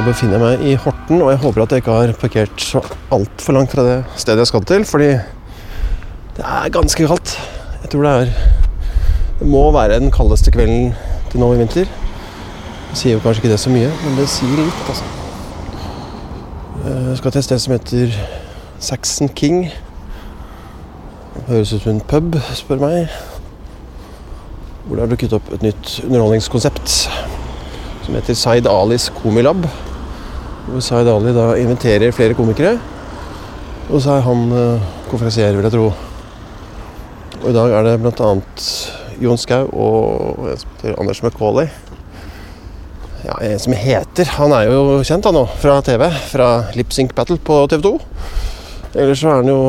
Befinner jeg meg i Horten, og jeg håper at jeg ikke har parkert så altfor langt fra det stedet jeg skal til, fordi det er ganske kaldt. Jeg tror det er Det må være den kaldeste kvelden til nå i vinter. Det sier jo kanskje ikke det så mye, men det sier litt, altså. Jeg skal til et sted som heter Saxon King. Det høres ut som en pub, spør meg. Hvor det har dukket opp et nytt underholdningskonsept som heter Zaid Alis Komilab. Hvor Zaid Ali da inventerer flere komikere. Og så er han uh, konferansier, vil jeg tro. Og i dag er det bl.a. Jon Skau og Anders McCauley. Ja, en som heter Han er jo kjent da nå, fra TV. Fra Lip Sync Battle på TV 2. Ellers så er han jo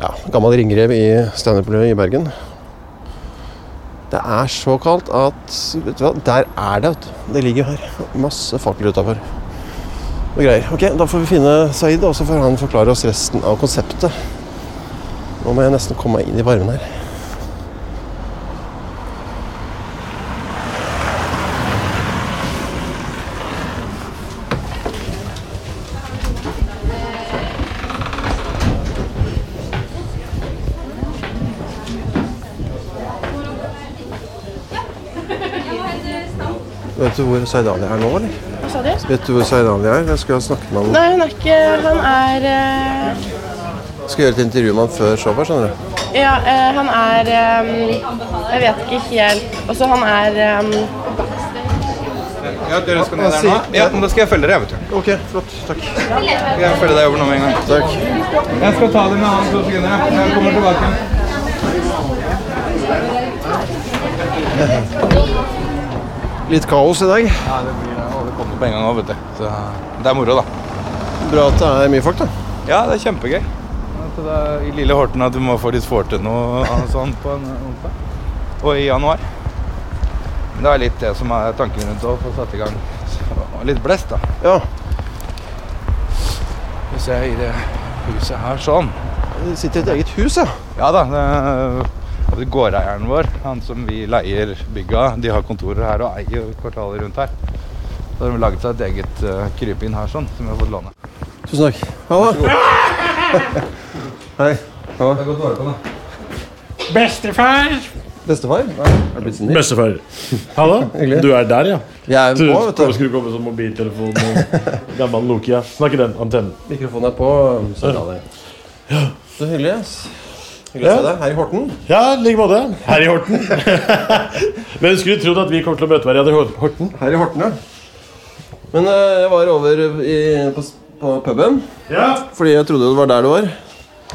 ja, gammel ringrev i standup-miljøet i Bergen. Det er så kaldt at vet du hva, Der er det. vet du. Det ligger jo her. Masse fakler utafor. Og greier. Ok, Da får vi finne Saeed, og så får han forklare oss resten av konseptet. Nå må jeg nesten komme meg inn i varmen her. Du hvor Zaidali er nå, eller? Hva sa du? Vet du hvor Zaidali er? Jeg skulle ha snakket med han. Nei, hun er ikke Han er eh, Skal gjøre et intervju med han før showet, skjønner du. Ja, eh, han er eh, Jeg vet ikke helt Altså, han er eh, Ja, dere skal ned der nå? Ja, men da skal jeg følge dere, vet du. Ok, flott. Takk. Skal jeg følge deg over nå med en gang? Takk. Jeg skal ta det med han to sekunder. Jeg kommer tilbake. Litt kaos i dag. Ja, det blir og det kommer på en gang òg, vet du. Så det er moro, da. Bra at det er mye folk, da. Ja, det er kjempegøy. At det er I lille Horten at du må få litt til noe sånn på en onsdag. Og i januar. Det er litt det som er tanken rundt å få satt i gang. Og litt blest, da. Ja. Hvis jeg i det huset her sånn. Det sitter i et eget hus, ja. Ja da. Det, det Gårdeieren vår, han som vi leier bygget av, de har kontorer her og eier kvartalet rundt her. Så har de laget seg et eget uh, krypinn her sånn, som vi har fått låne. Tusen takk. Hallo. Hei. Halla. Det er godt dårlig på det. Bestefar! Bestefar? Bestefar. Hallo? Du er der, ja? Jeg er på, vet du. skru komme som mobiltelefon og gammel Nokia. Snakk i den antennen. Mikrofonen er på. Så er det. Ja. Så hyggelig. ass. Hyggelig å se deg her i Horten. Ja, i like måte. Her i Horten. Hvem skulle trodd at vi kom til å møte hverandre i Horten? Her i Horten, ja. Men eh, jeg var over i, på, på puben, Ja. fordi jeg trodde det var der du var.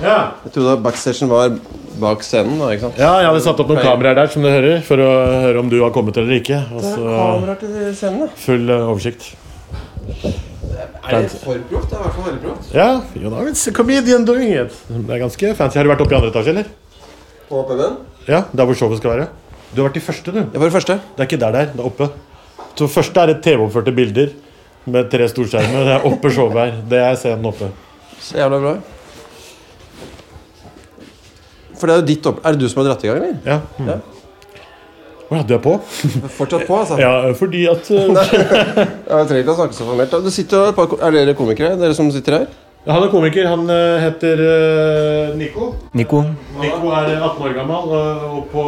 Ja. Jeg trodde at backstagen var bak scenen. da, ikke sant? ja, jeg hadde satt opp noen kameraer der, som du hører, for å høre om du har kommet eller ikke. Og Det er kameraer til scenen, da. full eh, oversikt. Er det for proft? Det er i hvert fall veldig proft. Ja, you know, it's a comedian doing it. Det er ganske fancy. Har du vært oppe i andre etasje, eller? På puben. Ja, der hvor showet skal være. Du har vært i første, du. Jeg var i første. Det er ikke der det er, det er oppe. Så første er et TV-oppførte bilder med tre storskjermer. Det er oppe showet her. Det er scenen oppe. Så jævla bra. For det er jo ditt opp... Er det du som har dratt i gang, eller? Ja. Mm. Ja. Å ja, du er på? Fortsatt på, altså. Ja, fordi at uh, Jeg trenger ikke å snakke så formelt. Det sitter et par, er dere komikere, dere som sitter her? Han er komiker. Han uh, heter uh, Nico. Nico. Nico er 18 år gammel, og på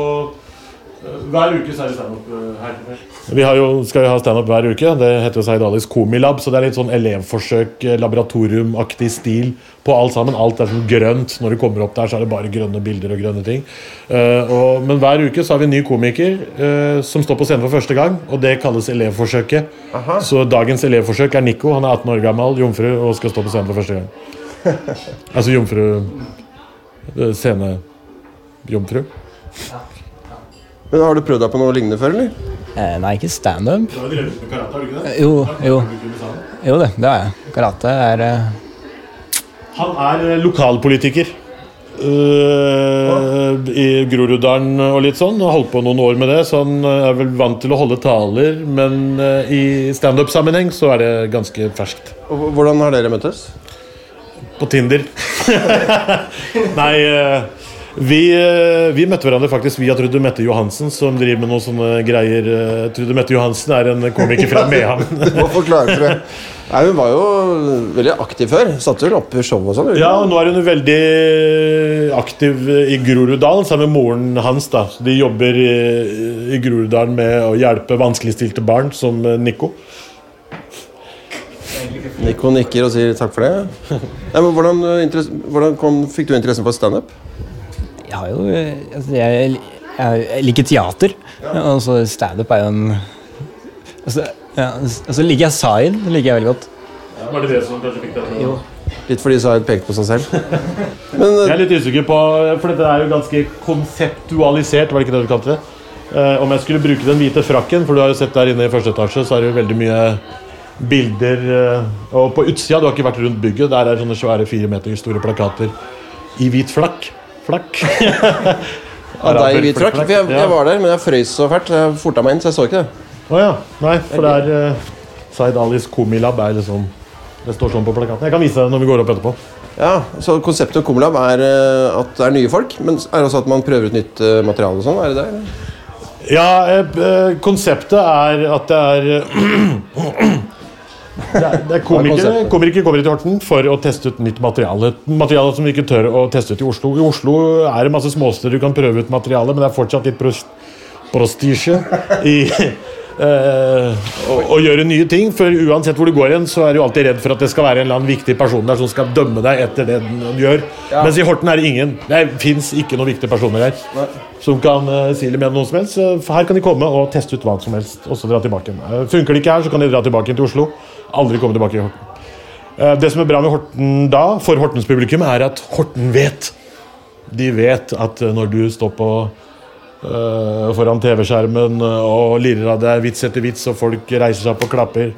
hver uke så er det standup uh, her. Vi har jo, skal jo ha standup hver uke. Det heter jo Seidalis Alis Komilab, så det er litt sånn elevforsøk, eh, laboratoriumaktig stil på alt sammen. Alt er sånn grønt. Når du kommer opp der, så er det bare grønne bilder og grønne ting. Uh, og, men hver uke så har vi en ny komiker uh, som står på scenen for første gang, og det kalles elevforsøket. Aha. Så dagens elevforsøk er Nico. Han er 18 år gammel, jomfru, og skal stå på scenen for første gang. altså jomfru eh, Scenejomfru. Men Har du prøvd deg på noe lignende før, eller? Eh, nei, ikke standup. Du har drevet med karate, har du ikke det? Jo, jo. Jo, det, det har jeg. Karate er eh, Han er eh, lokalpolitiker. Uh, I Groruddalen og litt sånn. Har holdt på noen år med det, så han eh, er vel vant til å holde taler. Men uh, i standup-sammenheng så er det ganske ferskt. Og Hvordan har dere møttes? På Tinder. Nei, eh, Vi, eh, vi møtte hverandre faktisk via Trude Mette Johansen, som driver med noen sånne greier. Eh, Trude Mette Johansen er en komiker fra Mehamn. Må forklare for det. Nei, Hun var jo veldig aktiv før. Satte vel opp show og sånn. Ja, og nå er hun veldig aktiv i Groruddalen sammen med moren hans. da. De jobber i, i Groruddalen med å hjelpe vanskeligstilte barn, som Nico. Nico nikker og sier takk for det. Nei, men hvordan, eh, hvordan kom, fikk du interessen for standup? Jeg har jo eh, altså, jeg, jeg liker teater, og så standup er jo en altså, ja, altså liker jeg Zaid, det liker jeg veldig godt. Var det det som kanskje fikk deg Jo. Litt fordi Zaid pekte på seg selv. Men Jeg eh, er litt usikker på For dette er jo ganske konseptualisert, var det ikke det du kalte det? Uh, om jeg skulle bruke den hvite frakken, for du har jo sett der inne i første etasje, så er det jo veldig mye bilder uh, Og på utsida, du har ikke vært rundt bygget, der er sånne svære fire meter store plakater i hvit flakk. Flakk. av deg i hvit frakk. Jeg, jeg var der, men jeg frøys så fælt. Jeg forta meg inn, så jeg så ikke det. Å ja. Nei, for det er uh, Zaid Alis Komilab er liksom Det står sånn på plakaten. Jeg kan vise deg når vi går opp etterpå. Ja, så Konseptet Komilab er uh, at det er nye folk, men er det også at man prøver ut nytt uh, materiale og sånn? Er det det? eller? Ja, eh, eh, konseptet er at det er eh, Det er, er komikere, komikere kommer til Horten for å teste ut nytt materiale. Materiale som vi ikke tør å teste ut i Oslo. I Oslo er det masse småsteder du kan prøve ut materiale, men det er fortsatt litt pros- prostisje i eh, og, å gjøre nye ting. For uansett hvor du går hen, så er du alltid redd for at det skal være en eller annen viktig person der som skal dømme deg etter det den gjør. Mens i Horten er det ingen. Det fins ikke noen viktige personer her som kan uh, si litt med noen noe som helst. For her kan de komme og teste ut hva som helst, og så dra tilbake. Eh, funker det ikke her, så kan de dra tilbake til Oslo. Aldri komme tilbake i Horten. Uh, det som er bra med Horten da, for Hortens publikum, er at Horten vet. De vet at når du står på foran TV-skjermen og lirer av deg vits etter vits, og folk reiser seg opp og klapper,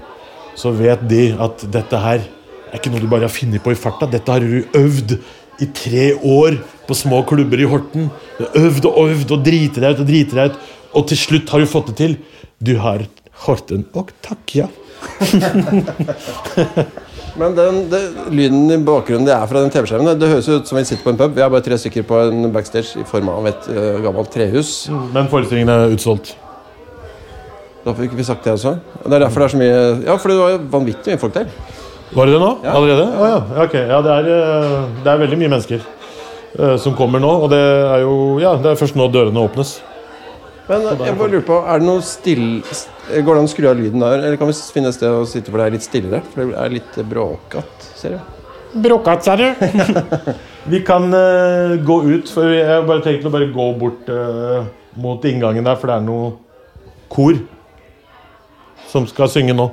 så vet de at dette her er ikke noe du bare har funnet på i farta. Dette har du øvd i tre år på små klubber i Horten. Øvd og øvd og driter deg ut og driter deg ut, og til slutt har du fått det til. Du har Horten og takk, ja. Men den, det, lyden i bakgrunnen det er fra den TV-skjermen, det, høres ut som vi sitter på en pub. Vi er bare tre stykker på en backstage i form av et uh, gammelt trehus. Men forestillingen er utsolgt. Da fikk vi sagt det også. Det er derfor det er så mye Ja, for det var vanvittig mye folk der. Var det det nå? Allerede? Å ja. ja. ok. Ja, det er, eh, det er veldig mye mennesker uh, som kommer nå. Og det er jo Ja, det er først nå dørene åpnes. Men jeg bare lurer på, er det noe still... Går det an å skru av lyden der, eller kan vi finne et sted å sitte hvor det er litt stillere? For det er litt bråkete, ser jeg. Bråkete, ser du? vi kan uh, gå ut, for jeg har bare tenkt å bare gå bort uh, mot inngangen der, for det er noe kor som skal synge nå.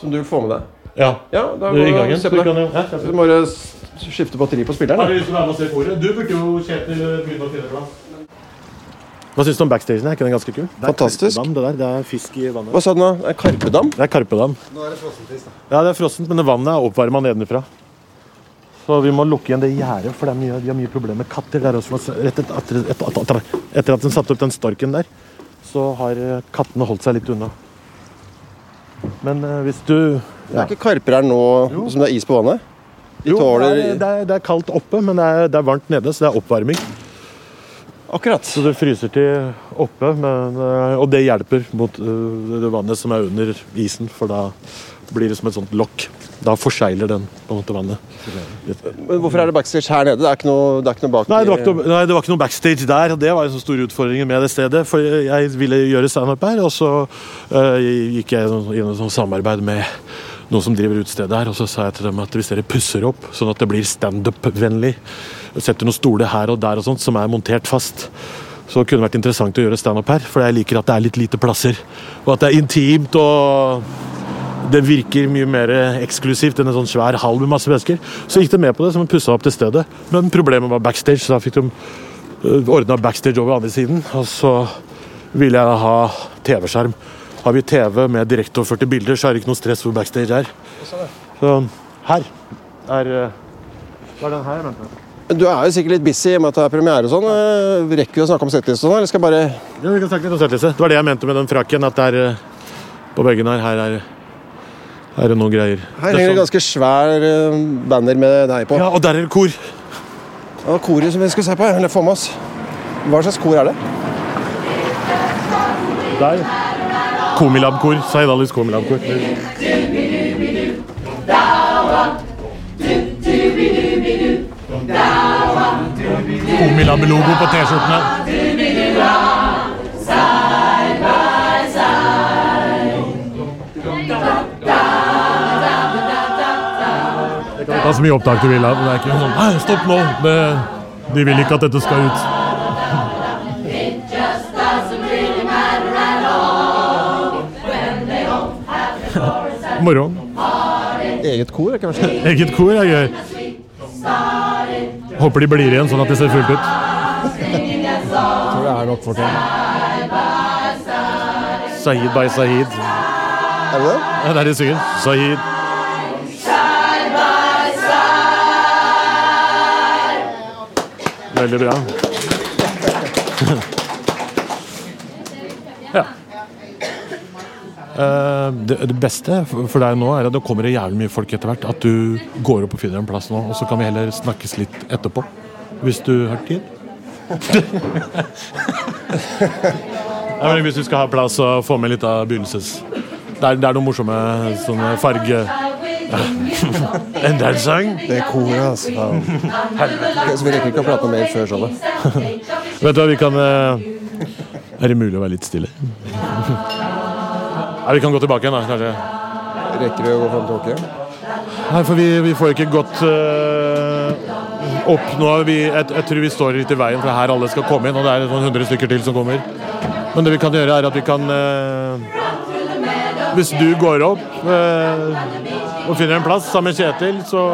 Som du vil få med deg. Ja. Ja, da er går inngangen. se på det. ja, Du må bare skifte batteri på spilleren. du? Du burde jo Kjetil begynne å finne plass. Hva syns du om backstagen? Er ikke den ganske kul? Det er Fantastisk. karpedam, det, der. det er fisk i vannet. Hva sa du nå? Det Er Karpedam? Det er karpedam. Nå er det frossenfisk, da. Ja, det er frossent, men det vannet er oppvarma nedenfra. Så vi må lukke igjen det gjerdet, for det er mye, de har mye problemer med katter. der også. Rett etter, etter, etter, at de satte opp den storken der, så har eh, kattene holdt seg litt unna. Men eh, hvis du Det er ikke karper her nå som det er is på vannet? De Jo, tåler det, er, det, er, det er kaldt oppe, men det er, det er varmt nede, så det er oppvarming. Akkurat. Så det fryser til oppe, men, eh, og det hjelper mot eh, det vannet som er under isen, for da blir det som et sånt lokk. Da forsegler den på en måte vannet. Men hvorfor er det backstage her nede? Det er ikke noe, det er ikke noe bak Nei det, var ikke noe, nei, det var ikke noe backstage der, og det var en så stor utfordring med det stedet. For jeg ville gjøre standup her, og så uh, gikk jeg i noe sånn samarbeid med noen som driver utestedet her, og så sa jeg til dem at hvis dere pusser opp sånn at det blir standup-vennlig, setter noen stoler her og der og sånt som er montert fast, så kunne det vært interessant å gjøre standup her, for jeg liker at det er litt lite plasser, og at det er intimt og det virker mye mer eksklusivt enn en sånn svær hall med masse mennesker. Så gikk de med på det, så de pussa opp til stedet. Men problemet var backstage, så da fikk de ordna backstage over andre siden. Og så ville jeg ha TV-skjerm. Har vi TV med direkteoverførte bilder, så er det ikke noe stress hvor backstage er. Så her er eh, Hva er den her? Vent. Du er jo sikkert litt busy i og med at det er premiere og sånn. Eh, Rekker vi å snakke om settliste sånn, eller skal jeg bare Ja, vi kan snakke litt om settliste. Det var det jeg mente med den frakken. At det er eh, på veggen her Her er, her er noen greier. Her er henger det sånn- ganske svær eh, banner med deg på. Ja, og der er det kor. Var koret som vi skal se på, eller få med oss. Hva slags kor er det? Der. Komilab-kor. Zaid Alis Komilab-kor. Komilab-logo på T-skjortene. Det er så mye opptak du vil ha. Det er ikke sånn Nei, stopp nå! Det, de vil ikke at dette skal ut. Moro. Eget kor? er kanskje. Eget kor er gøy. Håper de blir igjen sånn at de ser fullt ut. Tror det er nok for til. Sahid by Sahid. Er det det? Ja, det er de synger. Sahid. Veldig bra. ja. Eh, Det, det beste for deg nå er at det kommer jævlig mye folk etter hvert. At du går opp og finner en plass nå, og så kan vi heller snakkes litt etterpå. Hvis du har tid. Ja, men hvis du skal ha plass og få med litt av begynnelses... Det er, det er noen morsomme sånne farge... Enda en sang? Det er koret, altså. Så vi rekker ikke å prate mer før showet. Vet du hva, vi kan eh, Er det mulig å være litt stille? Ja, vi kan gå tilbake igjen, da, kanskje. Rekker vi å gå fram til Åke? Nei, for vi, vi får ikke gått uh, opp nå. Vi, jeg, jeg tror vi står litt i veien, for er her alle skal komme inn. Og det er sånn 100 stykker til som kommer. Men det vi kan gjøre, er at vi kan uh, Hvis du går opp uh, og finner en plass sammen med Kjetil, så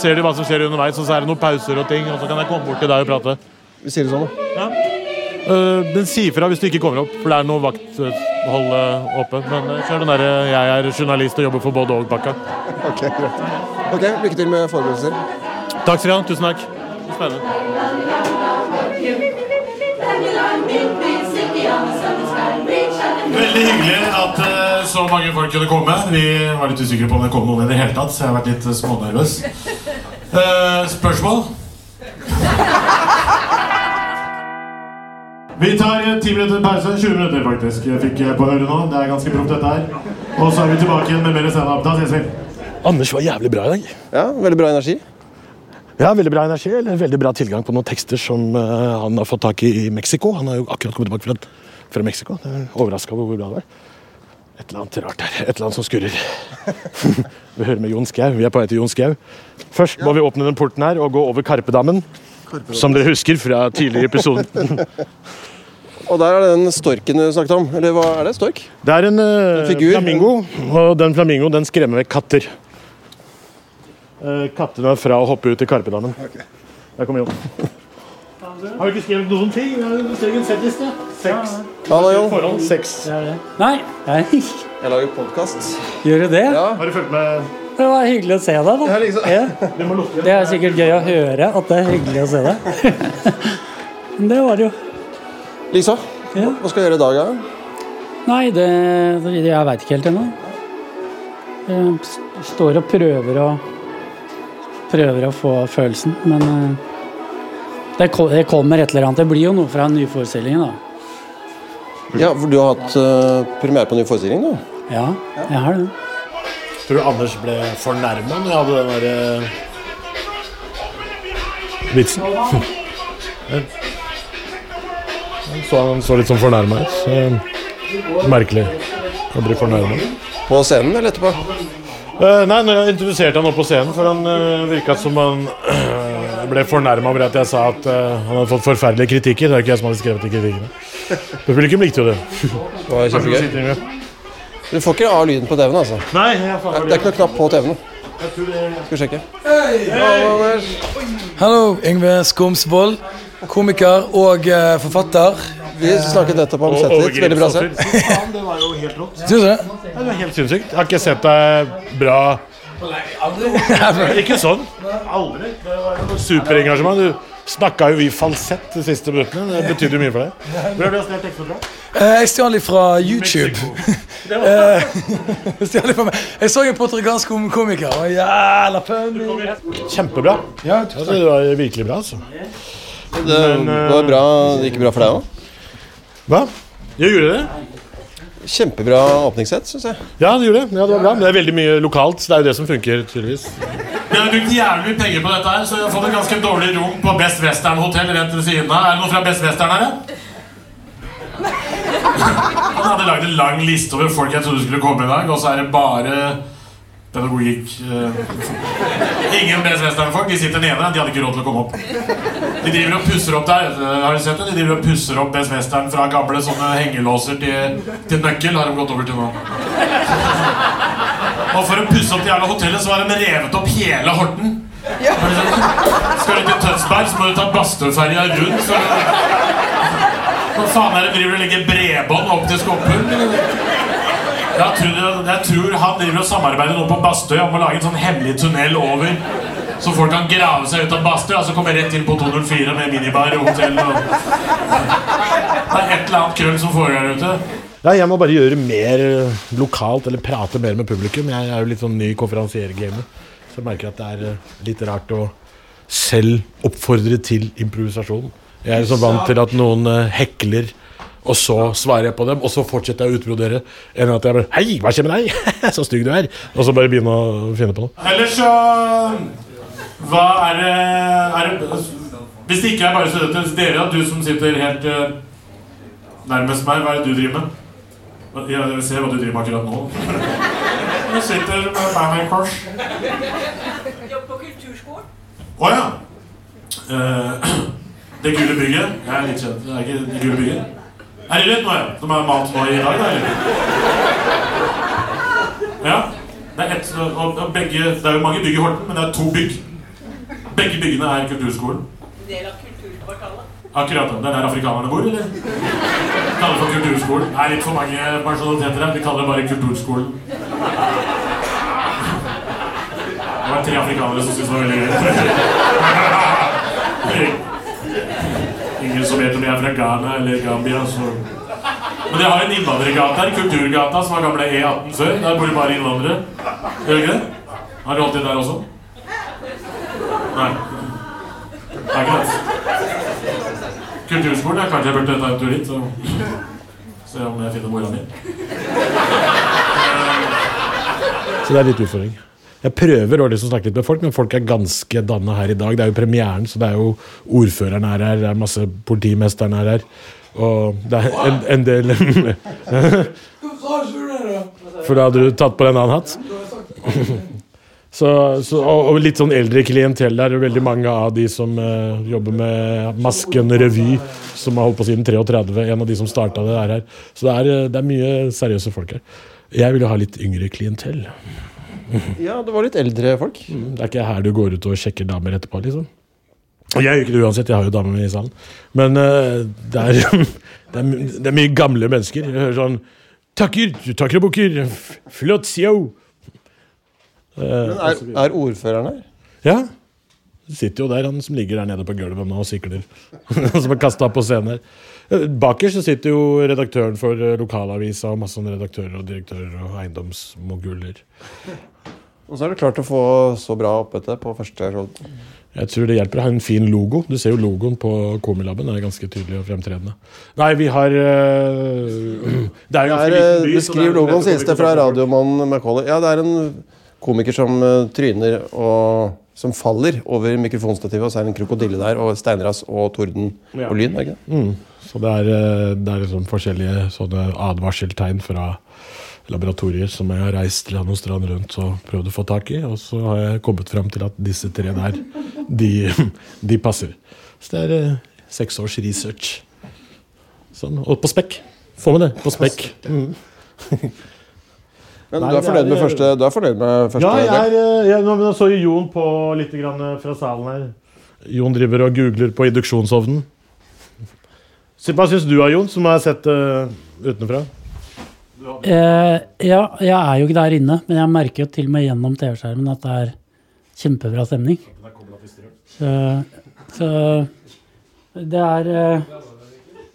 ser du hva som skjer underveis, og så er det noen pauser og ting, og så kan jeg komme bort til deg og prate. Vi sier det sånn, da. Uh, den sier fra hvis du ikke kommer opp, for det er noe vakthold uh, åpen. Men uh, kjør den derre 'jeg er journalist og jobber for både og'-pakka. Ok, greit. Ok, Lykke til med forberedelser. Takk skal du ha. Tusen takk. Spennende. Veldig hyggelig at eh, så mange folk kunne komme. Vi var litt usikre på om det kom noen i det hele tatt, så jeg har vært litt eh, smånervøs. Eh, spørsmål? Vi tar eh, 10 minutter pause. 20 minutter, faktisk. Jeg fikk jeg på øret nå. Det er ganske proft, dette her. Og så er vi tilbake igjen med mer standup. Da ses vi. Anders var jævlig bra i dag. Ja, Veldig bra energi. Ja, Veldig bra energi, eller veldig bra tilgang på noen tekster som uh, han har fått tak i i Mexico. Han har jo akkurat kommet tilbake fra, fra Mexico. Er Overraska over hvor bra det var. Et eller annet rart her. Et eller annet som skurrer. vi hører med Jon Skau. Vi er på vei til Jon Skau. Først må vi åpne den porten her og gå over Karpedammen. Som dere husker fra tidligere episoder. Og der er den storken du snakket om. Eller hva er det? Stork? Det er en, eh, En figur. flamingo, og den flamingoen den skremmer vekk katter. Eh, kattene er fra å hoppe ut i Karpedammen. Der kommer Jon. Har du ikke skrevet noen ting? Du ser ikke en settliste. Seks. Ja, ja. Seks. Nei, jeg Jeg lager podkast. gjør du det? Ja. Har du fulgt med? Det var hyggelig å se deg, da. Liksom. Ja, det er sikkert gøy å høre at det er hyggelig å se deg. Men det var det jo. Lisa, Ja. hva skal du gjøre i dag? Ja? Nei, det, det Jeg veit ikke helt ennå. Jeg står og prøver å Prøver å få følelsen, men eh, det, det kommer et eller annet. Det blir jo noe fra nyforestillingen, da. Ja, for Du har hatt uh, premiere på en ny forestilling? da? Ja, jeg har det. Tror du Anders ble fornærma når jeg hadde den derre vitsen? Så han så litt sånn fornærma ut. Så merkelig å bli fornærma. På scenen eller etterpå? Uh, nei, når jeg introduserte han opp på scenen, for han uh, virka som han uh, ble fornærma over at jeg sa at uh, han hadde fått forferdelige kritikker. Det er ikke jeg som hadde skrevet de kritikkene. Publikum likte jo det. Det var kjempegøy. Du får ikke av lyden på TV-en, altså. Nei, jeg Det er ikke noe knapp på TV-en. Skal vi sjekke. Hei! Hallo, Yngve Skomsvold. Komiker og uh, forfatter. Vi snakket nettopp om settet ditt. Veldig bra sett. Det var jo helt rått. Syns du det? Ja, Det var helt sinnssykt. Jeg har ikke sett deg bra Ikke sånn. Aldri. Det var jo superengasjement. Du snakka jo i falsett de siste minuttene. Det betydde jo mye for deg. Hvor er du har stjålet fra? Eh, Jeg stjal litt fra YouTube. Eh, jeg stjal litt fra meg. Jeg så en portugalsk kom- komiker. Jævla funny. Kjempebra. Ja, det var virkelig bra, altså. Det var bra, det gikk bra for deg òg. Hva? Jeg gjorde det? Kjempebra åpningssett, syns jeg. Ja, det gjorde det. Ja, det var bra. Men det er veldig mye lokalt, så det er jo det som funker, tydeligvis. Vi har brukt jævlig mye penger på dette her, så vi har fått et ganske dårlig rom på Best Western hotell rett ved siden av. Er det noe fra Best Western her, ja? Han hadde lagd en lang liste over folk jeg trodde skulle komme i dag, og så er det bare pedagogikk. eh. Ingen Western-folk. De sitter nede. De hadde ikke råd til å komme opp. De driver og pusser opp der. Har du sett det? De driver og pusser opp Best Western fra gamle sånne hengelåser til, til nøkkel. Har de gått over til nå. Og for å pusse opp det jævla hotellet, så har de revet opp hele Horten. Skal du til Tønsberg, så må du ta Bastøferja rundt. Så... Hva faen er det driver og legger bredbånd opp til Skåpum? Jeg tror, jeg tror han driver og samarbeider nå på Bastøy om å lage en sånn hemmelig tunnel over. Så folk kan grave seg ut av Bastøy og så komme rett inn på 204 med minibar og hotell. Og... Det er et eller annet krøll som foregår der ute. Ja, jeg må bare gjøre mer eh, lokalt, eller prate mer med publikum. Jeg er jo litt sånn ny konferansiergamet, så jeg merker at det er eh, litt rart å selv oppfordre til improvisasjon. Jeg er så vant til at noen eh, hekler, og så svarer jeg på dem, og så fortsetter jeg å utbrodere, enn at jeg bare Hei, hva skjer med deg? så stygg du er. Og så bare begynne å finne på noe. Ellers så Hva er det, er det Hvis det ikke er bare studenter, dere, du som sitter helt eh, nærmest meg, hva er det du driver med? Ja, jeg ser hva du driver med akkurat nå. Jeg sitter med beina i kors. Jobb på kulturskolen. Å ja. Eh, det gule bygget. Jeg er litt kjent. Det er ikke det gule bygget. Er det rødt nå, ja? Som er mat nå i dag, da? eller? Ja. Det er, ett, og, og begge, det er jo mange bygg i Horten, men det er to bygg. Begge byggene er kulturskolen. Del av kulturkvartalet. Akkurat. Det er der afrikanerne bor, eller? Kaller det for kulturskolen. Det er litt for mange personaliteter her. Vi kaller det bare kulturskolen. Det var tre afrikanere som syntes det var veldig gøy. Ingen som vet om jeg er fra Ghana eller Gambia, så Men de har en innvandrergate her, Kulturgata, som var gamle E18 før. Der bor det bare innvandrere. Gjør det ikke det? Har du holdt til der også? Nei. Er ikke det? Kulturskolen. Jeg kanskje jeg burde ta en tur dit, og se om jeg finner mora mi. Så det er litt utfordring. Jeg prøver å liksom snakke litt med folk, men folk er ganske danna her i dag. Det er jo premieren, så det er jo ordføreren er her, det er masse politimesteren er her. Og det er en, en del For da hadde du tatt på en annen hatt? Så, så, og, og litt sånn eldre klientell der. Veldig mange av de som uh, jobber med Masken revy, som har holdt på siden 33. En av de som starta det, er her. Så det er, eh, det er mye seriøse folk her. Jeg vil jo ha litt yngre klientell. Ja, det var litt eldre folk. Mm, Det er ikke her du går ut og sjekker damer etterpå, liksom. Og jeg gjør ikke det uansett, jeg har jo damer med i salen. Men uh, det, er, det, er, det er mye gamle mennesker. Jeg hører sånn Takker, takker og bukker. Flott, sjå. Men er, er ordføreren her? Ja. Sitter jo der, han som ligger der nede på gulvet nå og sikler. som er kasta på scenen her. Eh, Bakerst så sitter jo redaktøren for eh, lokalavisa og masse sånne redaktører og direktører og eiendomsmoguler. Og så er det klart å få så bra oppmøte på første råd. Jeg tror det hjelper å ha en fin logo. Du ser jo logoen på Komilaben. Den er ganske tydelig og fremtredende. Nei, vi har øh, Det er jo Det er, eh, by, beskriv det er- logoen, sies det fra radiomannen Macauley. Ja, det er en komiker som eh, tryner og som faller over mikrofonstativet, og så er det en krokodille der, og steinras og torden og lyn. er det ikke det? Mm. Så det er, øh, det er liksom forskjellige sånne advarseltegn fra laboratorier som jeg har reist land og strand rundt og prøvd å få tak i. Og så har jeg kommet fram til at disse tre der, de, de passer. Så det er øh, seks års research. Sånn. Og på spekk. Få med det. På spekk. Mm. Men Nei, du er fornøyd er- med første, du er fornøyd med første Ja, jeg, er, eh, jeg, nå så jo Jon på litt grann eh, fra salen her. Jon driver og googler på induksjonsovnen. Hva syns du av Jon, som har sett det utenfra? Uh, ja, jeg er jo ikke der inne, men jeg merker jo til og med gjennom TV-skjermen at det er kjempebra stemning. Så, så det er uh,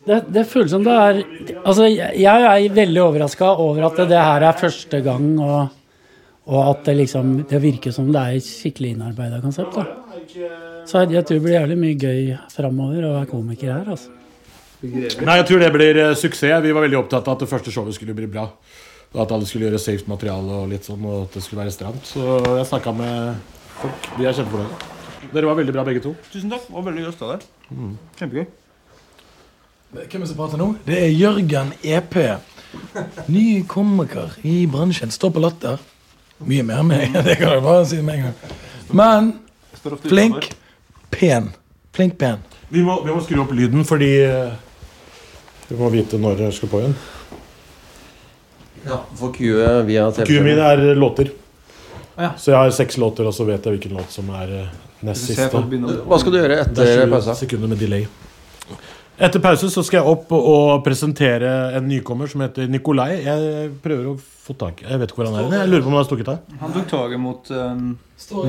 det, det føles som det er Altså, jeg, jeg er veldig overraska over at det, det her er første gang, og, og at det liksom Det virker som det er et skikkelig innarbeida konsept. da. Så jeg tror det blir jævlig mye gøy framover å være komiker her, altså. Nei, jeg tror det blir eh, suksess. Vi var veldig opptatt av at det første showet skulle bli bra. Og at alle skulle gjøre safe materiale og litt sånn, og at det skulle være stramt. Så jeg snakka med folk. De er kjempefornøyde. Dere var veldig bra begge to. Tusen takk. Og veldig lyst der. Mm. Kjempegøy. Hvem er det som prater nå? Det er Jørgen EP. Ny komiker i bransjen. Står på Latter. Mye mer med det kan jeg bare si med en gang. Men flink, pen. Flink, pen. Vi må, vi må skru opp lyden fordi eh, vi må vite når jeg skal på igjen. Ja, for queue via Kuen min er låter. Ja. Så jeg har seks låter, og så vet jeg hvilken låt som er eh, nest siste. Hva skal du gjøre etter er 20 pausa? sekunder med delay. Etter pause så skal jeg opp og presentere en nykommer som heter Nikolai. Jeg prøver å få tak Jeg vet ikke hvor han er. Jeg lurer på om han har stukket av. Han tok toget mot, um,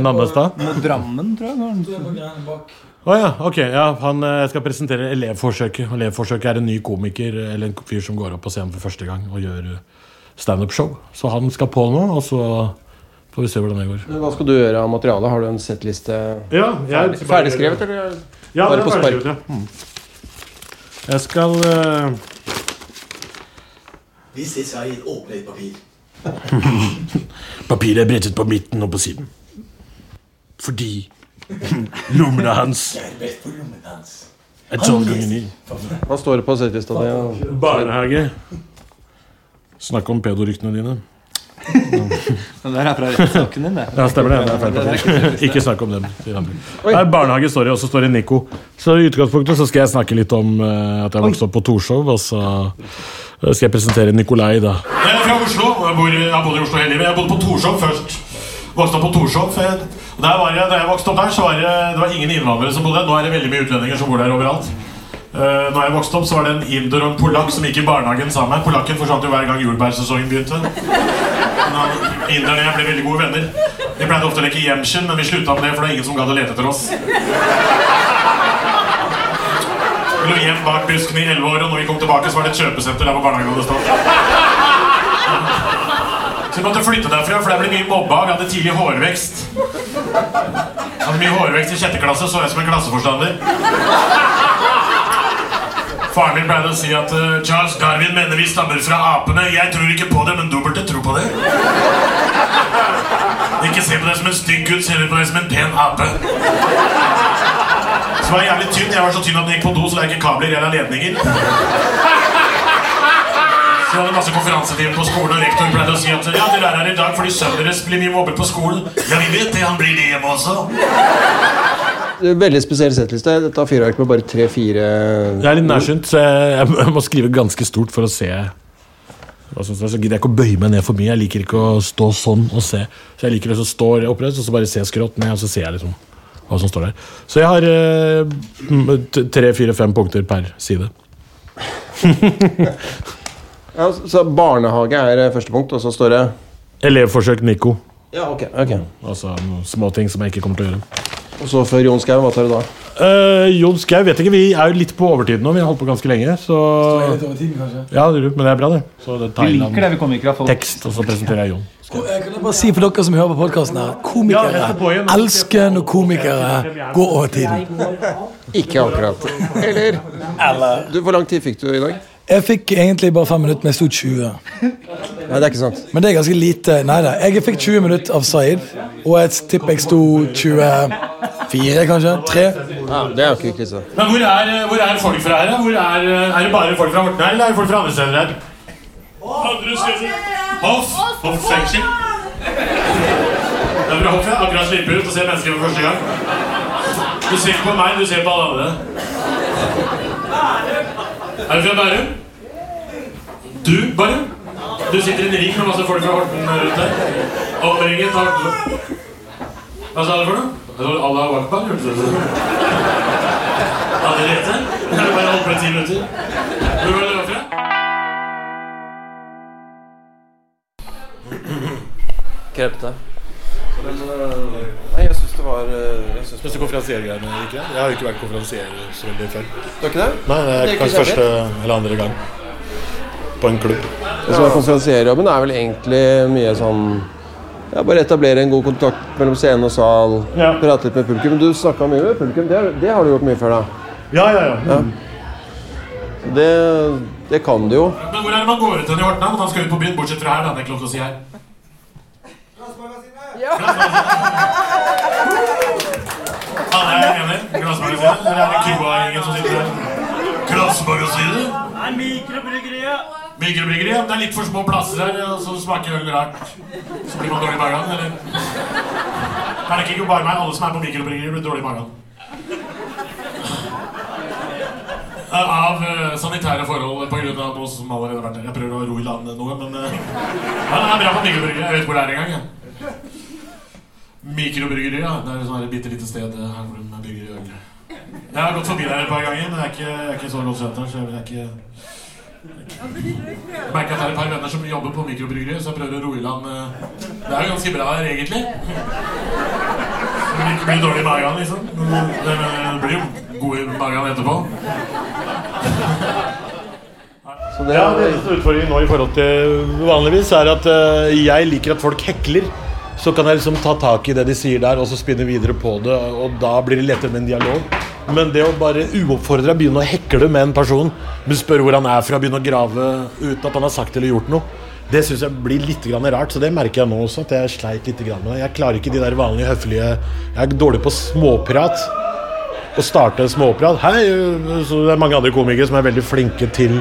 Nannestad? mot Drammen, tror jeg. Å. Å ja, ok. Ja, han jeg skal presentere Elevforsøket. Elevforsøket er en ny komiker eh, eller en fyr som går opp på scenen for første gang og gjør eh, standup-show. Så han skal på nå, og så får vi se hvordan det går. Hva skal du gjøre av materialet? Har du en settliste Ja, ferdig, ferdigskrevet, eller? Ja, Bare det er på spark. ja. Mm. Jeg skal Hvis jeg sier åpne et papir. Papiret er brettet på midten og på siden. Fordi lommene hans er tolv ganger ni. Hva står det på settlista di? Barnehage. Snakk om pedoryktene dine. Det der er fra rettssaken din, det. Ja, stemmer det. det er feil papir. Ikke snakk om dem. sier andre. Nei, barnehage står det, og så står det Nico. Så i utgangspunktet så skal jeg snakke litt om eh, at jeg vokste opp på Torshov, og så eh, skal jeg presentere Nikolai, da. Jeg er fra Oslo. Jeg, bor, jeg har bodd i Oslo hele livet. Jeg bodde på Torshov først. Vokste opp på Torshov. Der var jeg, da jeg vokste opp der, så var det, det var ingen innvandrere som bodde der. Nå er det veldig mye utlendinger som bor der overalt. Uh, når jeg vokste opp, så var det en inder og en polakk som gikk i barnehagen sammen. Polakken forsvant jo hver gang jordbærsesongen begynte. Men inderne og jeg ble veldig gode venner. Vi pleide ofte å leke gjemsel, men vi slutta med det, for det er ingen som gadd å lete etter oss. Vi lå hjem bak buskene i elleve år, og når vi kom tilbake, så var det et kjøpesenter der hvor barnehagen hadde stått. Så vi måtte flytte derfra, for der ble mye mobba. Vi hadde tidlig hårvekst. Jeg hadde mye hårvekst i sjette klasse, så jeg som en klasseforstander. Faren min pleide å si at uh, Charles Darwin mener vi stammer fra apene. Jeg tror ikke på det, men du burde tro på det. Ikke se på deg som en stygg gutt, se på deg som en pen ape. Så var jævlig tynn. Jeg var så tynn at den gikk på do, så det er ikke kabler eller ledninger. Så jeg hadde masse konferansetimer på skolen, og rektor pleide å si at ja, dere er her i dag fordi sønnen deres blir mye mobbet på skolen. Ja, vi vet det. Han blir det hjemme også. Veldig spesiell settliste. Dette har fyrverkeri med bare tre-fire Jeg er litt nærsynt, så jeg, jeg må skrive ganske stort for å se. Så gidder jeg ikke å bøye meg ned for mye. Jeg liker ikke å stå sånn og se. Så jeg liker å stå oppreist og så bare se skrått ned, og så ser jeg liksom hva som står der. Så jeg har eh, tre, fire, fem punkter per side. ja, Så barnehage er eh, første punkt, og så står det Elevforsøk Nico. Ja, ok, ok Altså noen småting som jeg ikke kommer til å gjøre. Og så før Jon Skau, hva tar du da? Uh, Jon Skau vet ikke, vi er jo litt på overtid nå. Vi har holdt på ganske lenge. Så Litt over tiden, kanskje. Ja, men det er bra, det. Så det Vi liker det, vi kommer ikke folk. tekst, og så presenterer jeg Jon. Og jeg kan jeg bare si for dere som hører på podkasten her, komikere elsker når komikere går over tiden. Ikke akkurat. Eller? Du, Hvor lang tid fikk du i dag? Jeg fikk egentlig bare fem minutter, men jeg sto 20. Nei, det er ikke sant. Men det er ganske lite. Nei da. Jeg fikk 20 minutter av Zaid, og jeg tipper jeg sto 24, kanskje? 3? Ja, det er jo ikke krise. Men hvor er, hvor er folk fra her? da? Hvor er, er det bare folk fra Horten her, eller er det folk fra andre steder her? Andre steder. Hoff. Hoff fengsel. Det er fra Hoff, ja. Akkurat slipper ut og ser mennesker for første gang. Du ser ikke på meg, du ser på alle andre. Er du fra Bærum? Du, Bærum? Du sitter i en ring med masse folk fra Horten rundt deg. Omringet av Hva sa du for noe? Allah Akbar, hørtes det ut. Allerede? Det er bare holdt på i ti minutter. Hvor var det du var fra? Krepte. Syns det var eh, Syns du konferansiergreiene gikk greit? Jeg har jo ikke vært konferansier så veldig før. Det var ikke det? Nei, det Det er kanskje første eller andre gang på en klubb. Det som er konferansierjobben, er vel egentlig mye sånn Ja, bare etablere en god kontakt mellom scene og sal. Ja. Prate litt med publikum. Du snakka mye med publikum. Det, har- det har du gjort mye før, da. Ja, ja, ja. Ja. Det, det kan du jo. Men hvor er det man går ut hen i Horten? Han Man skal ut på byen, bortsett fra her. da, det er ikke lov til å si her. Ja. er? Glassmagasinet? Eller er det Cuba-gjengen som sitter her? Glassmagasinet? Nei, mikrobryggeriet. Mikrobryggeriet? ja. Det er litt for små plasser her, og så smaker øl rart. Så blir man dårlig i magen, eller? Er det ikke bare meg? Alle som er på mikrobryggeriet, blir dårlig i magen. Av eh, sanitære forhold av noe som allerede har vært der. Jeg prøver å ro i land noe, men uh, ja, det er bra på mikrobryggeriet. Jeg vet hvor det er engang. jeg. Mikrobryggeri, ja. Det er et sånt her bitte lite sted eh, her hvor de bygger øl. Jeg har gått forbi der et par ganger, men jeg er ikke, er ikke så godt kjent her. så jeg vil ikke jeg merker at det er et par venner som jobber på mikrobryggeri, så jeg prøver å roe i land. eh, Det er jo ganske bra her, egentlig. Så det ikke blir dårlig i magen, liksom. Det blir jo god i magen etterpå. Så det, Ja, det eneste utfordringen nå i forhold til vanligvis er at eh, jeg liker at folk hekler. Så kan jeg liksom ta tak i det de sier der, og så spinne videre på det. Og da blir det lettere med en dialog. Men det å bare uoppfordra begynne å hekle med en person, spørre hvor han er fra, begynne å grave uten at han har sagt eller gjort noe, det syns jeg blir litt rart. Så det merker jeg nå også, at jeg sleit litt med det. Jeg klarer ikke de der vanlige høflige Jeg er dårlig på småprat å starte en småprat. Hei, så det er mange andre komikere som er veldig flinke til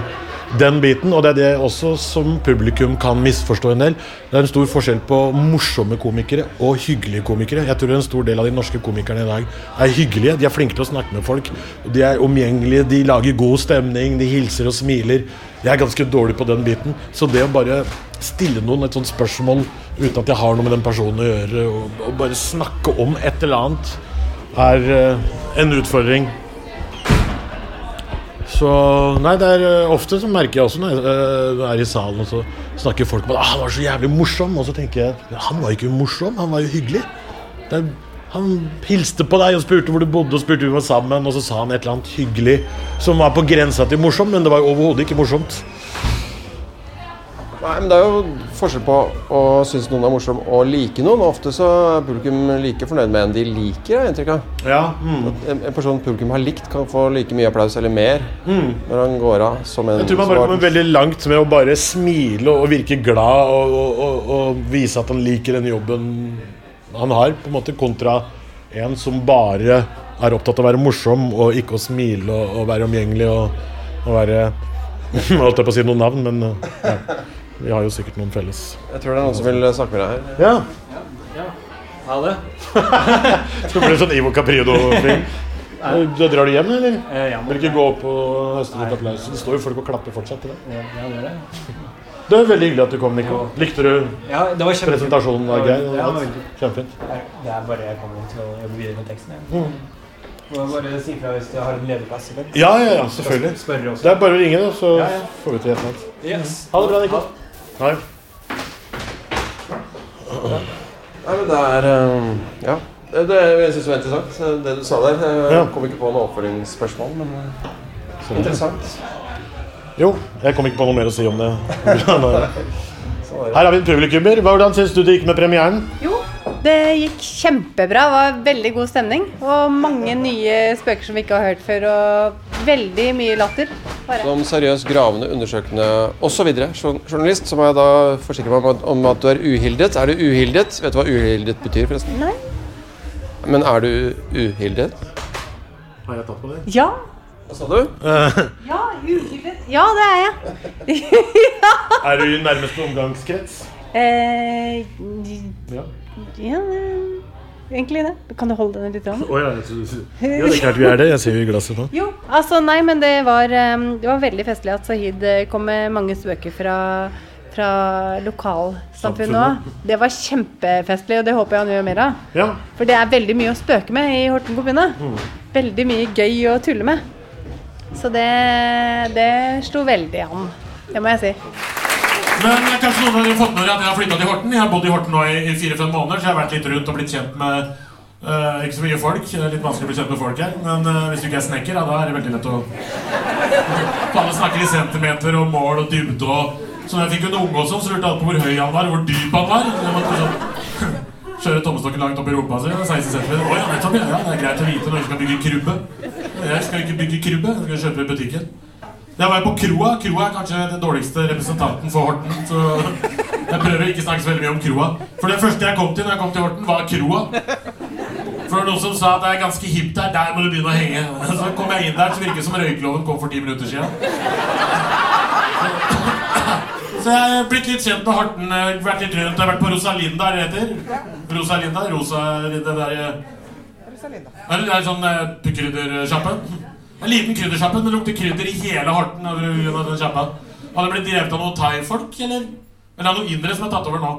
den biten, og det er det også som publikum kan misforstå en del. Det er en stor forskjell på morsomme komikere og hyggelige komikere. Jeg tror en stor del av de norske komikerne i dag er hyggelige. De er flinke til å snakke med folk. De er omgjengelige, de lager god stemning, de hilser og smiler. Jeg er ganske dårlig på den biten. Så det å bare stille noen et sånt spørsmål uten at jeg har noe med den personen å gjøre, og, og bare snakke om et eller annet, er uh, en utfordring. Så Nei, det er eh, ofte så merker jeg også når jeg eh, er i salen, og så snakker folk om at ah, han var så jævlig morsom, og så tenker jeg han var ikke morsom, han var jo hyggelig. Er, han hilste på deg og spurte hvor du bodde, og spurte vi var sammen, og så sa han et eller annet hyggelig som var på grensa til morsom, men det var jo overhodet ikke morsomt. Nei, men Det er jo forskjell på å synes noen er morsom og like noen. Ofte så er publikum like fornøyd med en de liker. jeg inntrykk av. Ja, mm. En, en person publikum har likt, kan få like mye applaus eller mer når han går av som en Jeg tror man bare kommer veldig langt med å bare smile og virke glad og, og, og, vise at han liker den jobben han har, på en måte, kontra en som bare er opptatt av å være morsom og ikke å smile og, være omgjengelig og, være Holdt jeg på å si noen navn, men ja. Vi har jo sikkert noen felles. Jeg tror det er noen som vil snakke med deg her. Ja. ja. Ha det. Så blir sånn Ivo Caprido-film. Da drar du hjem, eller? Eh, ja, Vil ikke gå opp og høste litt applaus? Det står jo folk og klapper fortsatt til det. ja, ja, det er det. Det er veldig hyggelig at du kom, Nico. Likte du Ja, det var kjempe... presentasjonen? var grei? Ja, det var veldig. Kjempefint. Det er bare jeg kommer til å jobbe videre med teksten. Jeg. Må bare si fra hvis du har en ledig plass. Ja, ja, ja, selvfølgelig. Det er bare å ringe, så Ja, ja. får vi til et eller annet. Yes. Ha det bra, Nico. Hei. Nei, men det er eh, Ja. Det, det jeg synes var interessant, eh, det du sa der. Jeg Ja. kom ikke på noe oppfølgingsspørsmål, men sånn. interessant. Jo, jeg kom ikke på noe mer å si om det. Det. Her har vi en publikummer. Hvordan syns du det gikk med premieren? Jo, det gikk kjempebra. Det var veldig god stemning. Og mange nye spøker som vi ikke har hørt før. Og veldig mye latter. Bare. Som seriøs, gravende, undersøkende osv. journalist, så må jeg da forsikre meg om at, om at du er uhildet. Er du uhildet? Vet du hva uhildet betyr, forresten? Nei. Men er du uhildet? Har jeg tatt på det? Ja. Hva sa du? Ja, uhildet. Ja, det er jeg. Er du i nærmeste omgangskrets? Eh, Ja. ja, egentlig det. Kan du holde den litt? Grann? Oh, ja, ja, det er klart vi er det. Jeg ser jo i glasset nå. Jo, altså nei, men det var, det var veldig festlig at Sahid eh, kom med mange spøker fra, fra lokalsamfunnet òg. Det var kjempefestlig, og det håper jeg han gjør mer av. Ja. For det er veldig mye å spøke med i Horten kommune. Veldig mye gøy å tulle med. Så det, det slo veldig an. Det må jeg si. Men eh, kanskje noen av dere har fått med dere at jeg har flytta til Horten. Jeg har bodd i Horten nå i, fire-fem måneder, så jeg har vært litt rundt og blitt kjent med uh, ikke så mye folk. Det er litt vanskelig å bli kjent med folk her. Men uh, hvis du ikke er snekker, ja, da er det veldig lett å Alle snakker i centimeter og mål og dybde og Så da jeg fikk en unge og sånn, så lurte alle på hvor høy han var, hvor dyp han var. Jeg måtte sånn Kjøre tommestokken langt opp i rumpa si. 16 cm. Å ja, nettopp, ja. Det er greit å vite når du skal bygge krubbe. Jeg skal ikke bygge krubbe, jeg skal kjøpe i butikken. Jeg var på Kroa. Kroa er kanskje den dårligste representanten for Horten. Så jeg prøver ikke å snakke så veldig mye om Kroa. For det første jeg kom til når jeg kom til Horten, var Kroa. For det noen som sa at det er ganske hipt der, der må du begynne å henge. Så kom jeg inn der, så virket det som røykeloven kom for ti minutter siden. Så jeg er blitt litt kjent med Horten. Vært litt rundt. Jeg har vært på Rosalinda, er det heter? Rosalinda? Rosa, det der Rosalinda. Er det der sånn eh, kryddersjappe? En liten kryddersjappe, det lukter krydder i hele Horten. Over den kjappen. Har det blitt drevet av noen thaifolk, eller? Eller av noen indere som er tatt over nå?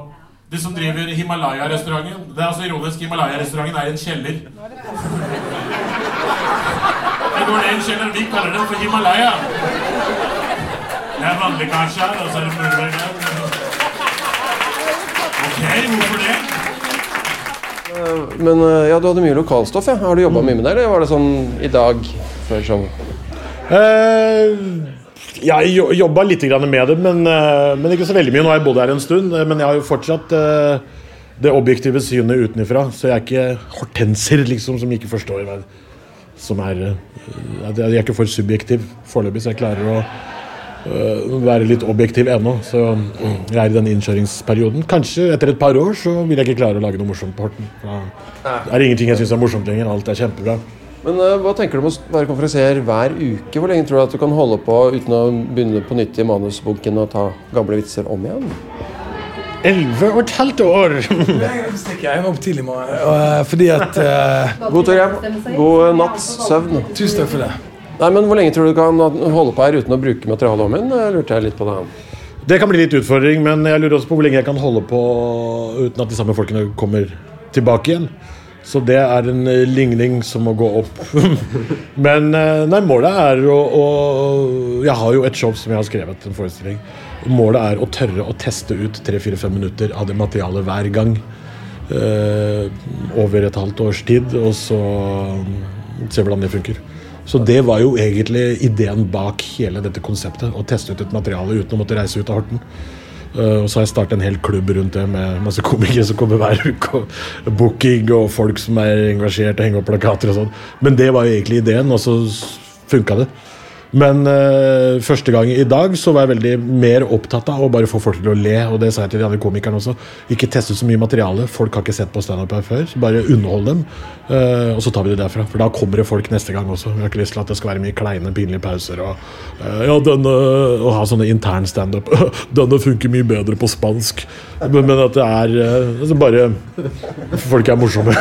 De som driver Himalaya-restauranten. Det er altså ironisk, Himalaya-restauranten er en kjeller. Det går ned en kjeller, vi kaller det for Himalaya. Det er vannlekkasje her, og så er det her. Ok, hvorfor det? Eh, Men eh, ja, du hadde mye lokalstoff, ja. Har du jobba mye med det, eller var det sånn i dag før showet? Eh, jeg jo- jobba litt med det, men, eh, men ikke så veldig mye. Nå har jeg bodd her en stund, men jeg har jo fortsatt eh, det objektive synet utenfra. Så jeg er ikke hortenser, liksom, som ikke forstår meg. som er Jeg er ikke for subjektiv foreløpig, så jeg klarer å være litt objektiv ennå. Så jeg er i den innkjøringsperioden. Kanskje etter et par år så vil jeg ikke klare å lage noe morsomt på Horten. Da er det ingenting jeg syns er morsomt lenger. Alt er kjempebra. Men uh, hva tenker du om å være konferansier hver uke? Hvor lenge tror du at du kan holde på uten å begynne på nytt i manusbunken og ta gamle vitser om igjen? Elleve og et halvt år! Jeg må opp tidlig i morgen. Uh, fordi at uh, God tur hjem. God natts søvn. Tusen takk for det. Nei, men Hvor lenge tror du du kan holde på her uten å bruke materialet om igjen? Lurte jeg litt på da. Det kan bli litt utfordring, men jeg lurer også på hvor lenge jeg kan holde på uten at de samme folkene kommer tilbake igjen. Så det er en eh, ligning som må gå opp. men eh, nei, målet er å, å Jeg har jo et show som jeg har skrevet, en forestilling. Målet er å tørre å teste ut tre-fire-fem minutter av det materialet hver gang. Øh, over et halvt års tid, og så se hvordan det funker. Så det var jo egentlig ideen bak hele dette konseptet. Å teste ut et materiale uten å måtte reise ut av Horten. Eh, og så har jeg startet en hel klubb rundt det med masse komikere som kommer hver uke. Og booking og folk som er engasjert og henger opp plakater og sånn. Men det var jo egentlig ideen, og så funka det. Men uh, første gang i dag så var jeg veldig mer opptatt av å bare få folk til å le. Og det sa jeg til de andre komikerne også. Ikke teste ut så mye materiale. Folk har ikke sett på standup her før. Bare underhold dem. Uh, og så tar vi det derfra. For da kommer det folk neste gang også. Jeg har ikke lyst til at det skal være mye kleine, pinlige pauser. Og, uh, ja, denne, å ha sånne intern standup. denne funker mye bedre på spansk. Men, men at det er altså bare Folk er morsomme.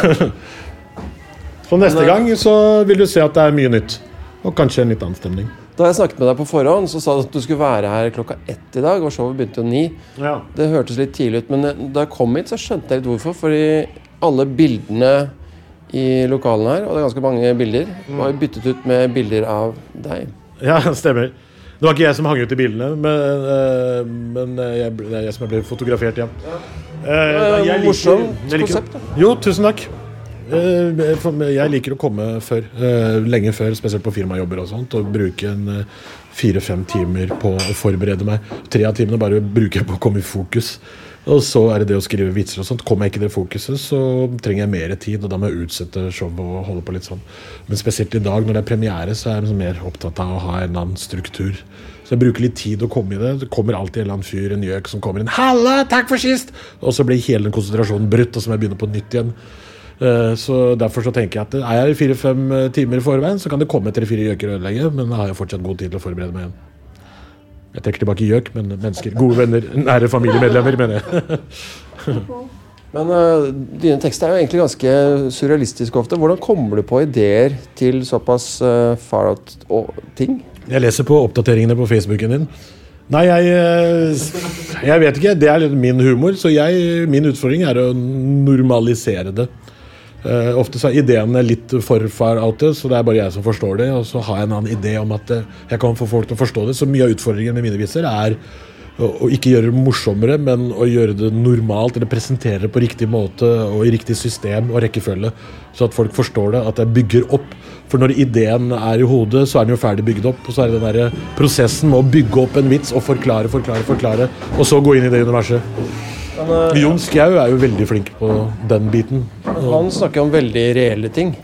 så neste gang så vil du se at det er mye nytt. Og kanskje en litt annen stemning. Da jeg snakket med deg på forhånd, så sa du at du skulle være her klokka ett i dag. Og showet begynte jo ni. Ja. Det hørtes litt tidlig ut, men da jeg kom hit, så skjønte jeg litt hvorfor. Fordi alle bildene i lokalene her, og det er ganske mange bilder, var jo byttet ut med bilder av deg. Ja, stemmer. Det var ikke jeg som hang ut i bildene, men, eh, men eh, jeg, det er jeg som ble fotografert, ja. Eh, jeg liker- morsomt konsept. Jo, tusen takk. Eh, Jeg liker å komme før, eh, lenge før, spesielt på firmajobber og sånt, og bruke en eh, fire-fem timer på å forberede meg. Tre av timene bare bruker jeg på å komme i fokus. Og så er det det å skrive vitser og sånt. Kommer jeg ikke i det fokuset, så trenger jeg mer tid, og da må jeg utsette showet og holde på litt sånn. Men spesielt i dag, når det er premiere, så er jeg liksom mer opptatt av å ha en annen struktur. Så jeg bruker litt tid å komme i det. Det kommer alltid en eller annen fyr, en gjøk, som kommer inn 'Halla, takk for sist!' Og så blir hele den konsentrasjonen brutt, og så må jeg begynne på nytt igjen. Eh, Så Derfor så tenker jeg at er jeg fire-fem eh, timer i forveien, så kan det komme tre-fire gjøker og ødelegge, men da har jeg fortsatt god tid til å forberede meg igjen. Jeg trekker tilbake gjøk, men mennesker. Gode venner. Nære familiemedlemmer, mener jeg. Men uh, dine tekster er jo egentlig ganske surrealistiske ofte. Hvordan kommer du på ideer til såpass uh, far out og ting? Jeg leser på oppdateringene på Facebooken din. Nei, jeg Jeg vet ikke. Det er litt min humor, så jeg, min utfordring er å normalisere det. Eh, ofte så er ideene litt for far out, så det er bare jeg som forstår det. Og så har jeg en annen idé om at eh, jeg kan få folk til å forstå det. Så mye av utfordringen med mine vitser er å ikke gjøre det morsommere, men å gjøre det normalt, eller presentere det på riktig måte og i riktig system og rekkefølge. Så at folk forstår det, at jeg bygger opp. For når ideen er i hodet, så er den jo ferdig bygd opp. Og så er det den der prosessen med å bygge opp en vits og forklare, forklare, forklare, og så gå inn i det universet. Men, eh, Jon Skau er jo veldig flink på den biten. han snakker om veldig reelle ting.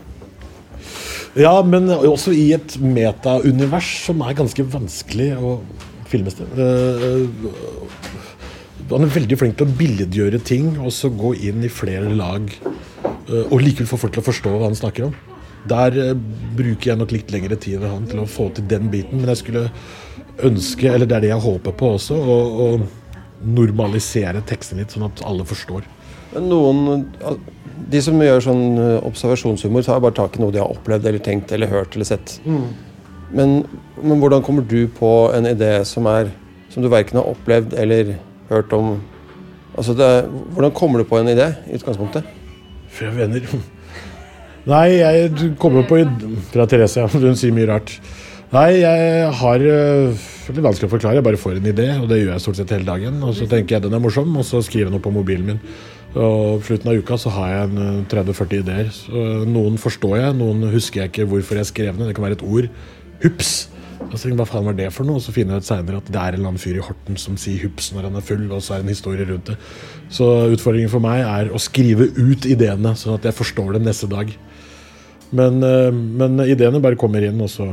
Ja, men også i et metaunivers som er ganske vanskelig å filmes til. Eh, han er veldig flink til å billedgjøre ting og så gå inn i flere lag. eh, og likevel få folk til å forstå hva han snakker om. Der eh, bruker jeg nok litt lengre tid enn han til å få til den biten. Men jeg skulle ønske, eller det er det jeg håper på også, å, å normalisere teksten litt, sånn at alle forstår. Noen De som gjør sånn eh, observasjonshumor, tar bare tak i noe de har opplevd eller tenkt eller hørt eller sett. Men, men hvordan kommer du på en idé som er som du verken har opplevd eller hørt om? Altså det, hvordan kommer du på en idé i utgangspunktet? Fra venner. Nei, jeg kommer på Fra Therese, ja. Hun sier mye rart. Nei, jeg har Det er vanskelig å forklare. Jeg bare får en idé, og det gjør jeg stort sett hele dagen. Og så tenker jeg den er morsom, og så skriver jeg noe på mobilen min. Og på slutten av uka så har jeg en øh, 30-40 ideer. Så øh, noen forstår jeg, noen husker jeg ikke hvorfor jeg skrev den. Det kan være et ord. Hups! Og så tenker Hva faen var det for noe? Og så finner jeg ut senere at det er en eller annen fyr i Horten som sier hups når han er full, og så er det en historie rundt det. Så utfordringen for meg er å skrive ut ideene, sånn at jeg forstår dem neste dag. Men, men ideene bare kommer inn, og så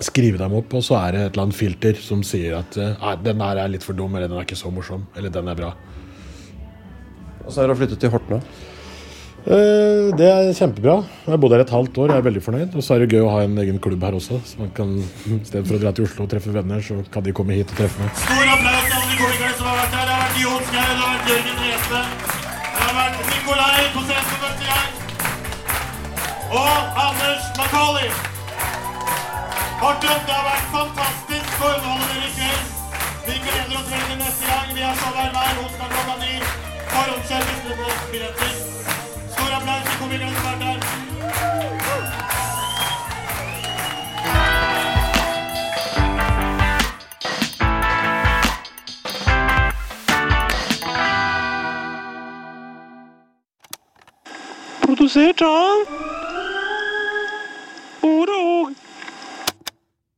skrive dem opp, og så er det et eller annet filter som sier at øh, «Nei, den her er litt for dum, eller den er ikke så morsom, eller den er bra. Og så er det å flytte til Horten òg. Eh, Det er kjempebra. Jeg har bodd her et halvt år, jeg er veldig fornøyd. Og så er det gøy å ha en egen klubb her også. Så man kan, I stedet for å dra til Oslo og treffe venner, så kan de komme hit og treffe meg. Stor applaus til alle komikere som har vært her. Det har vært Jon Skau, det har vært Jørgen Rese. Det har vært Nikolai på scenen for møtte jeg, Og Anders Macauley. Horten, det har vært fantastisk å underholde dere i kveld. Vi gleder oss veldig neste gang. Vi har show her hver onsdag klokka ni. Dere får billetter. Stor applaus til komikerne som har vært her. Produsert av